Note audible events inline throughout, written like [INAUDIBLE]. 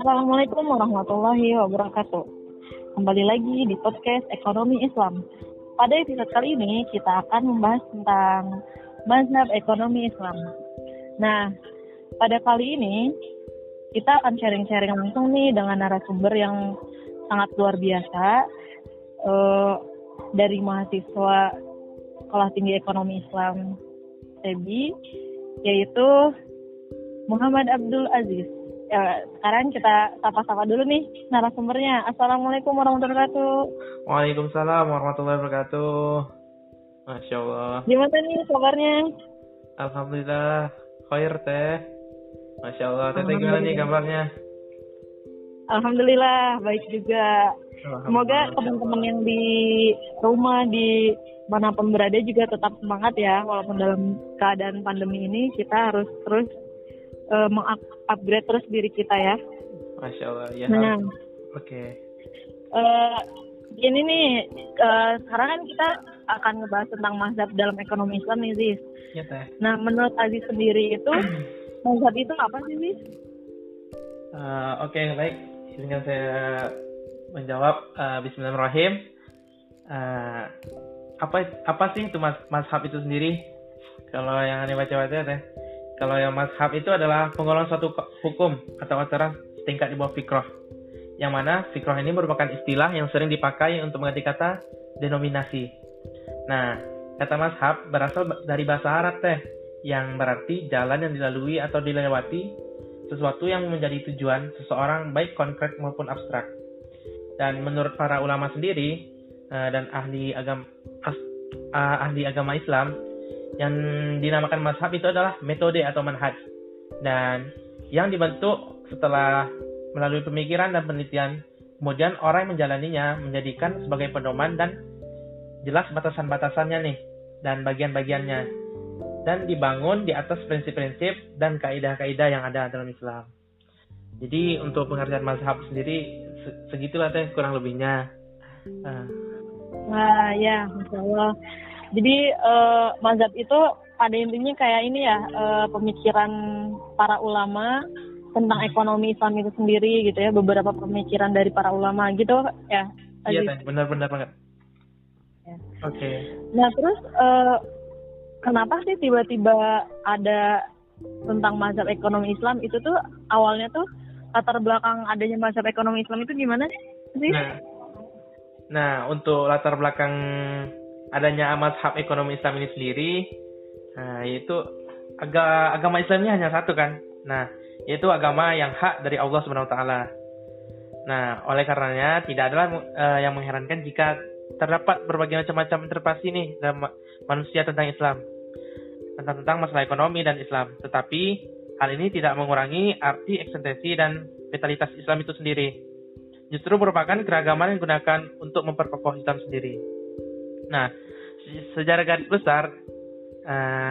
Assalamualaikum warahmatullahi wabarakatuh. Kembali lagi di podcast Ekonomi Islam. Pada episode kali ini kita akan membahas tentang mazhab ekonomi Islam. Nah, pada kali ini kita akan sharing-sharing langsung nih dengan narasumber yang sangat luar biasa uh, dari mahasiswa Sekolah Tinggi Ekonomi Islam SEBI, yaitu Muhammad Abdul Aziz. Ya, sekarang kita sapa-sapa dulu nih narasumbernya. Assalamualaikum warahmatullahi wabarakatuh. Waalaikumsalam warahmatullahi wabarakatuh. Masya Allah. Gimana nih kabarnya? Alhamdulillah, khair teh. Masya Allah, teteh gimana nih kabarnya? Alhamdulillah, baik juga. Semoga teman-teman yang di rumah di mana pun berada juga tetap semangat ya, walaupun dalam keadaan pandemi ini kita harus terus uh, mengupgrade terus diri kita ya. Masya Allah ya. Nah, oke. Okay. Uh, eh, ini nih uh, sekarang kan kita akan ngebahas tentang mazhab dalam ekonomi Islam nih Ziz. Ya teh. Nah menurut Aziz sendiri itu [CLEARS THROAT] mazhab itu apa sih Ziz? Uh, Oke okay, baik, izinkan saya menjawab uh, Bismillahirrahmanirrahim. Uh, apa apa sih itu mas mazhab itu sendiri? Kalau yang aneh baca-baca teh kalau yang mazhab itu adalah penggolongan suatu hukum atau aturan tingkat di bawah fikroh. Yang mana fikroh ini merupakan istilah yang sering dipakai untuk mengganti kata denominasi. Nah, kata mazhab berasal dari bahasa Arab teh, yang berarti jalan yang dilalui atau dilewati sesuatu yang menjadi tujuan seseorang baik konkret maupun abstrak. Dan menurut para ulama sendiri eh, dan ahli agama eh, ahli agama Islam, yang dinamakan mazhab itu adalah metode atau manhaj dan yang dibentuk setelah melalui pemikiran dan penelitian kemudian orang yang menjalaninya menjadikan sebagai pedoman dan jelas batasan-batasannya nih dan bagian-bagiannya dan dibangun di atas prinsip-prinsip dan kaidah-kaidah yang ada dalam Islam. Jadi untuk pengertian mazhab sendiri segitulah teh kurang lebihnya. Uh. Wah ya, masya Allah. Jadi uh, mazhab itu pada intinya kayak ini ya uh, pemikiran para ulama tentang ekonomi Islam itu sendiri gitu ya beberapa pemikiran dari para ulama gitu ya. Iya benar-benar banget. Ya. Oke. Okay. Nah terus uh, kenapa sih tiba-tiba ada tentang mazhab ekonomi Islam itu tuh awalnya tuh latar belakang adanya mazhab ekonomi Islam itu gimana sih? Nah, nah untuk latar belakang adanya mazhab ekonomi Islam ini sendiri, nah, yaitu aga, agama Islamnya hanya satu kan. Nah, yaitu agama yang hak dari Allah Subhanahu wa taala. Nah, oleh karenanya tidak adalah uh, yang mengherankan jika terdapat berbagai macam-macam interpretasi nih dalam manusia tentang Islam. Tentang tentang masalah ekonomi dan Islam. Tetapi hal ini tidak mengurangi arti eksistensi dan vitalitas Islam itu sendiri. Justru merupakan keragaman yang digunakan untuk memperkokoh Islam sendiri. Nah, sejarah garis besar uh,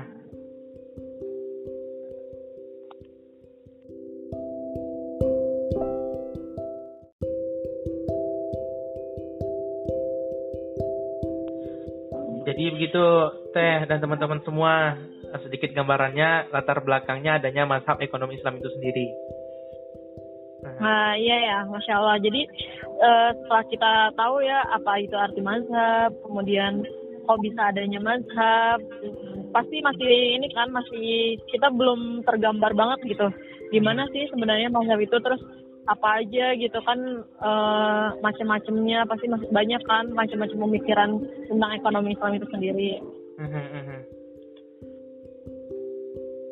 Jadi begitu Teh dan teman-teman semua sedikit gambarannya latar belakangnya adanya mazhab ekonomi Islam itu sendiri. Nah, iya ya, masya Allah. Jadi uh, setelah kita tahu ya apa itu arti mazhab, kemudian kok bisa adanya mazhab, pasti masih ini kan masih kita belum tergambar banget gitu. Gimana sih sebenarnya mazhab itu terus apa aja gitu kan uh, macam-macamnya pasti masih banyak kan macam-macam pemikiran tentang ekonomi Islam itu sendiri. Mhm, mhm.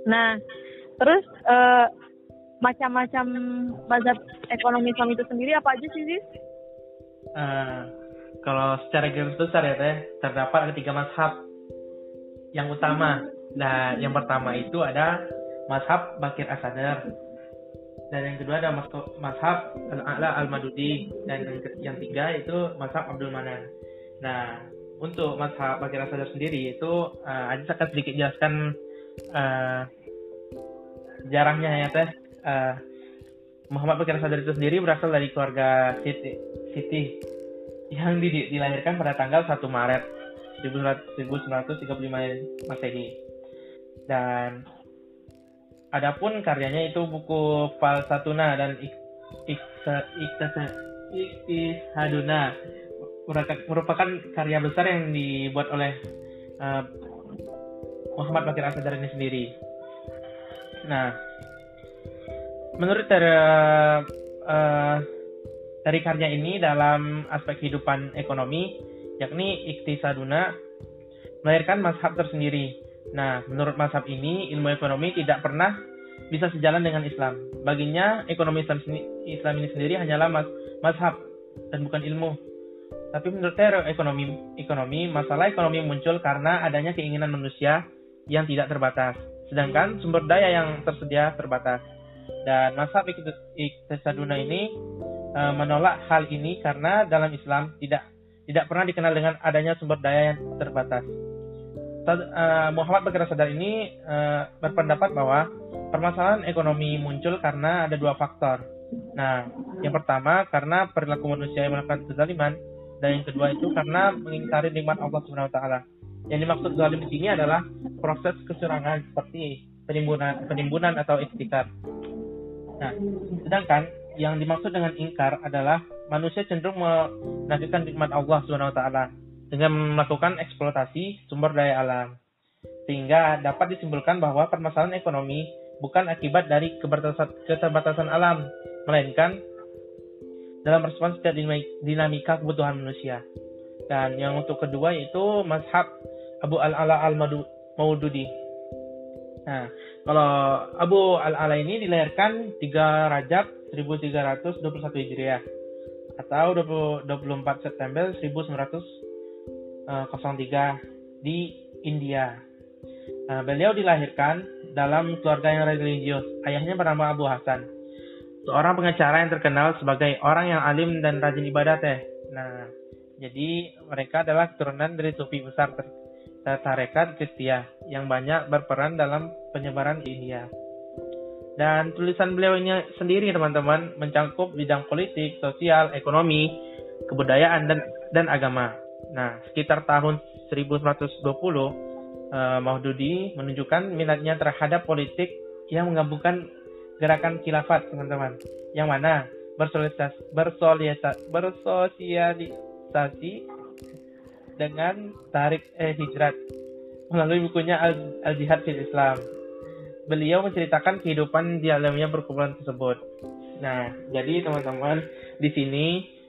Nah, terus uh, macam-macam mazhab ekonomi Islam itu sendiri apa aja sih, Ziz? Uh, kalau secara garis besar ya teh terdapat ada tiga mazhab yang utama. Nah, yang pertama itu ada mazhab Bakir Asadar. Dan yang kedua ada mazhab Al-A'la Al-Madudi dan yang ketiga itu mazhab Abdul Manan. Nah, untuk mazhab Bakir Asadar sendiri itu uh, aja akan sedikit jelaskan uh, jarangnya ya teh uh, Muhammad Bakir Sadar itu sendiri berasal dari keluarga Siti, Siti yang di, dilahirkan pada tanggal 1 Maret 1935 Masehi. Dan adapun karyanya itu buku Falsatuna dan Iktishaduna merupakan karya besar yang dibuat oleh uh, Muhammad Bakir Asadar ini sendiri. Nah, menurut dari uh, dari karya ini dalam aspek kehidupan ekonomi, yakni iktisaduna melahirkan mazhab tersendiri. Nah, menurut mazhab ini, ilmu ekonomi tidak pernah bisa sejalan dengan Islam. Baginya, ekonomi Islam, Islam ini sendiri hanyalah mazhab dan bukan ilmu. Tapi menurut teori ekonomi, ekonomi, masalah ekonomi muncul karena adanya keinginan manusia yang tidak terbatas. Sedangkan sumber daya yang tersedia terbatas. Dan mazhab Iqtisaduna ini e, menolak hal ini karena dalam Islam tidak tidak pernah dikenal dengan adanya sumber daya yang terbatas. Uh, Muhammad Bakir Sadar ini uh, berpendapat bahwa permasalahan ekonomi muncul karena ada dua faktor. Nah, yang pertama karena perilaku manusia yang melakukan kezaliman dan yang kedua itu karena mengingkari nikmat Allah Subhanahu taala. Yang dimaksud zalim di sini adalah proses kecurangan seperti penimbunan penimbunan atau ikhtikar. Nah, sedangkan yang dimaksud dengan ingkar adalah manusia cenderung menafikan nikmat Allah Subhanahu taala dengan melakukan eksploitasi sumber daya alam. Sehingga dapat disimpulkan bahwa permasalahan ekonomi bukan akibat dari keterbatasan alam, melainkan dalam respons setiap dinamika kebutuhan manusia. Dan yang untuk kedua yaitu mazhab Abu Al-Ala Al-Maududi. Nah, kalau Abu Al-Ala ini dilahirkan 3 Rajab 1321 Hijriah atau 20, 24 September 1903 eh, di India. Nah, beliau dilahirkan dalam keluarga yang religius. Ayahnya bernama Abu Hasan seorang pengacara yang terkenal sebagai orang yang alim dan rajin ibadah teh. Nah, jadi mereka adalah keturunan dari sufi besar tarekat Kristia yang banyak berperan dalam penyebaran di India. Dan tulisan beliau ini sendiri teman-teman mencakup bidang politik, sosial, ekonomi, kebudayaan dan dan agama. Nah, sekitar tahun 1120 uh, Maududi menunjukkan minatnya terhadap politik yang menggabungkan gerakan khilafat teman-teman yang mana bersosialisasi, bersosialisasi dengan tarik eh, hijrat melalui bukunya Al, Al Jihad fil Islam. Beliau menceritakan kehidupan di alamnya perkumpulan tersebut. Nah, jadi teman-teman di sini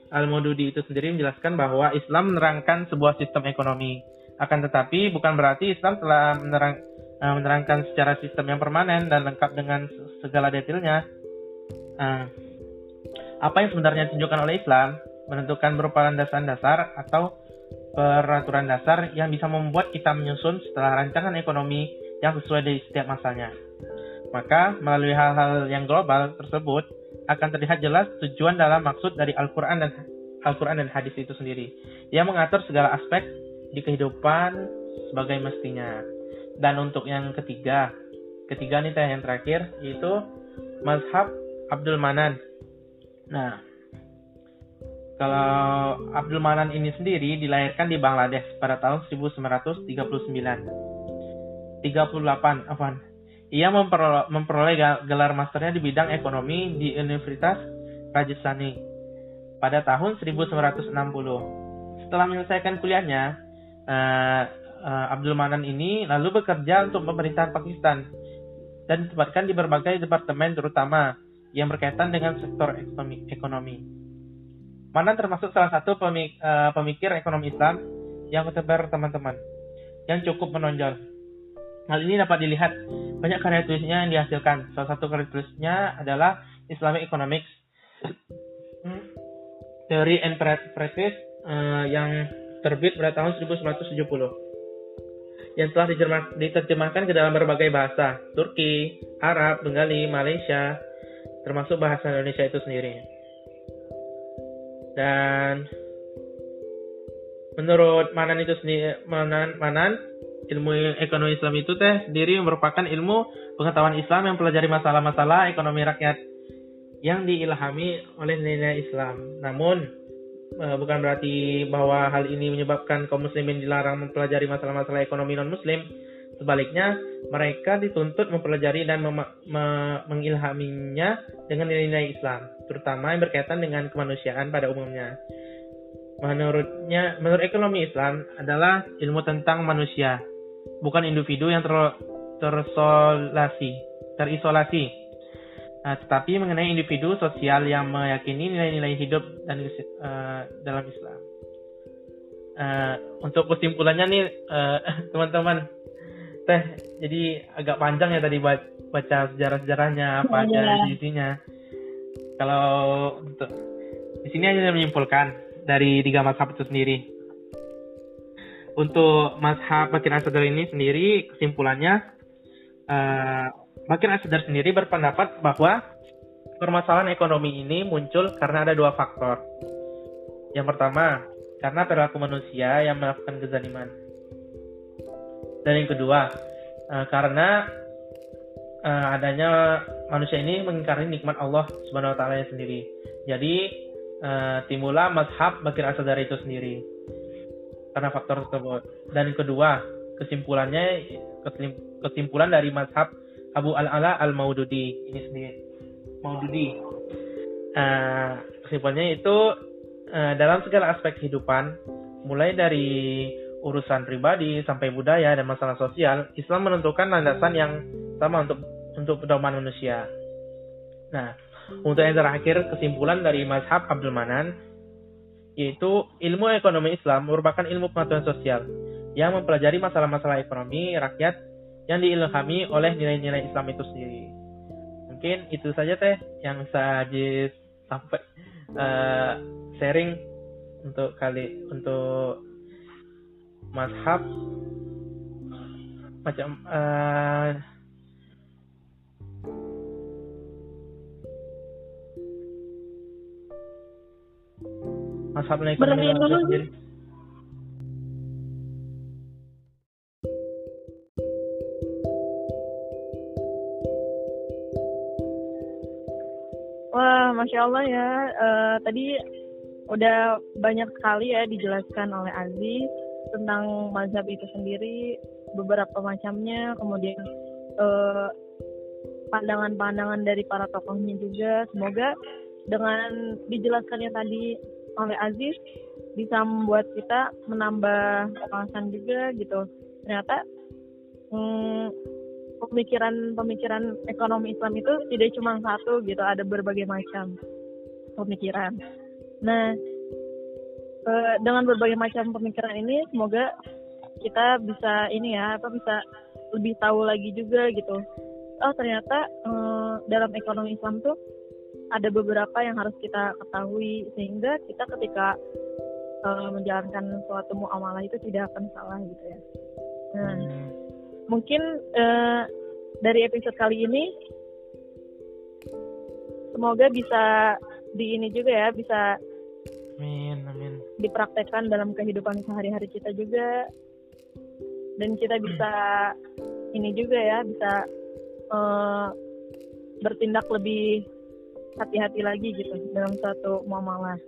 Al-Maududi itu sendiri menjelaskan bahwa Islam menerangkan sebuah sistem ekonomi. Akan tetapi bukan berarti Islam telah menerang, uh, menerangkan secara sistem yang permanen dan lengkap dengan segala detailnya. Uh, apa yang sebenarnya ditunjukkan oleh Islam menentukan berupa landasan dasar atau peraturan dasar yang bisa membuat kita menyusun setelah rancangan ekonomi yang sesuai dari setiap masanya. Maka, melalui hal-hal yang global tersebut, akan terlihat jelas tujuan dalam maksud dari Al-Quran dan Al-Quran dan hadis itu sendiri, yang mengatur segala aspek di kehidupan sebagai mestinya. Dan untuk yang ketiga, ketiga nih yang terakhir yaitu mazhab Abdul Manan. Nah, kalau Abdul Manan ini sendiri dilahirkan di Bangladesh pada tahun 1939. 38, afan. Ia memperoleh gelar masternya di bidang ekonomi di Universitas Rajasthani pada tahun 1960. Setelah menyelesaikan kuliahnya, eh, uh, Abdul Manan ini lalu bekerja untuk pemerintahan Pakistan dan ditempatkan di berbagai departemen terutama yang berkaitan dengan sektor ekonomi. ekonomi. Manan termasuk salah satu pemik, uh, pemikir ekonomi Islam yang ketebar teman-teman, yang cukup menonjol. Hal ini dapat dilihat banyak karya tulisnya yang dihasilkan. Salah satu karya tulisnya adalah Islamic Economics, hmm, Theory and Practice uh, yang terbit pada tahun 1970 yang telah diterjemahkan ke dalam berbagai bahasa, Turki, Arab, Bengali, Malaysia, termasuk bahasa Indonesia itu sendiri. Dan menurut Manan itu sendiri, Manan, Manan ilmu ekonomi Islam itu teh sendiri merupakan ilmu pengetahuan Islam yang pelajari masalah-masalah ekonomi rakyat yang diilhami oleh nilai Islam. Namun uh, bukan berarti bahwa hal ini menyebabkan kaum muslimin dilarang mempelajari masalah-masalah ekonomi non muslim Sebaliknya, mereka dituntut mempelajari dan mengilhaminya dengan nilai-nilai Islam, terutama yang berkaitan dengan kemanusiaan pada umumnya. Menurutnya, menurut ekonomi Islam adalah ilmu tentang manusia, bukan individu yang ter terisolasi, terisolasi. Nah, tetapi mengenai individu sosial yang meyakini nilai-nilai hidup dan uh, dalam Islam. Uh, untuk kesimpulannya nih, uh, [LAUGHS] teman-teman, teh jadi agak panjang ya tadi baca sejarah-sejarahnya apa aja ya. isinya. Kalau untuk di sini hanya menyimpulkan dari tiga mazhab itu sendiri. Untuk mazhab Bakir Asadar ini sendiri kesimpulannya uh, Bakir Asadar sendiri berpendapat bahwa permasalahan ekonomi ini muncul karena ada dua faktor. Yang pertama karena perilaku manusia yang melakukan kezaliman dan yang kedua uh, karena uh, adanya manusia ini mengingkari nikmat Allah Subhanahu wa taala sendiri. Jadi uh, timbullah mazhab Bakir Asadari itu sendiri karena faktor tersebut. Dan yang kedua, kesimpulannya kesimpulan dari mazhab Abu Al-Ala Al-Maududi ini sendiri. Maududi. Uh, kesimpulannya itu uh, dalam segala aspek kehidupan mulai dari urusan pribadi sampai budaya dan masalah sosial, Islam menentukan landasan yang sama untuk untuk pedoman manusia. Nah, untuk yang terakhir kesimpulan dari Mazhab Abdul Manan yaitu ilmu ekonomi Islam merupakan ilmu pengetahuan sosial yang mempelajari masalah-masalah ekonomi rakyat yang diilhami oleh nilai-nilai Islam itu sendiri. Mungkin itu saja teh yang bisa sampai uh, sharing untuk kali untuk mazhab macam uh, mazhab ekonomi dulu sendiri. Wah, masya Allah ya. Uh, tadi udah banyak sekali ya dijelaskan oleh Aziz tentang mazhab itu sendiri beberapa macamnya kemudian pandangan pandangan-pandangan dari para tokohnya juga. Semoga dengan dijelaskannya tadi oleh Aziz bisa membuat kita menambah wawasan juga gitu. Ternyata hmm, pemikiran-pemikiran ekonomi Islam itu tidak cuma satu gitu ada berbagai macam pemikiran. Nah uh, dengan berbagai macam pemikiran ini semoga kita bisa ini ya apa bisa lebih tahu lagi juga gitu oh ternyata uh, dalam ekonomi Islam tuh ada beberapa yang harus kita ketahui sehingga kita ketika uh, menjalankan suatu muamalah itu tidak akan salah gitu ya nah hmm. mungkin uh, dari episode kali ini semoga bisa di ini juga ya bisa Amin. Dipraktekkan dalam kehidupan sehari-hari kita juga. Dan kita bisa ini juga ya, bisa uh, bertindak lebih hati-hati lagi gitu dalam suatu muamalah.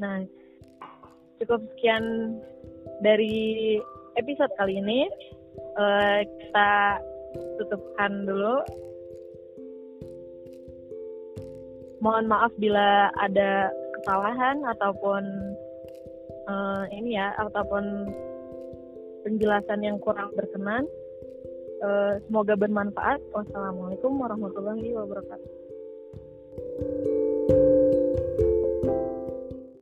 Nah, cukup sekian dari episode kali ini. Uh, kita tutupkan dulu. Mohon maaf bila ada kesalahan ataupun uh, ini ya ataupun penjelasan yang kurang berkenan. Uh, semoga bermanfaat. Wassalamualaikum warahmatullahi wabarakatuh.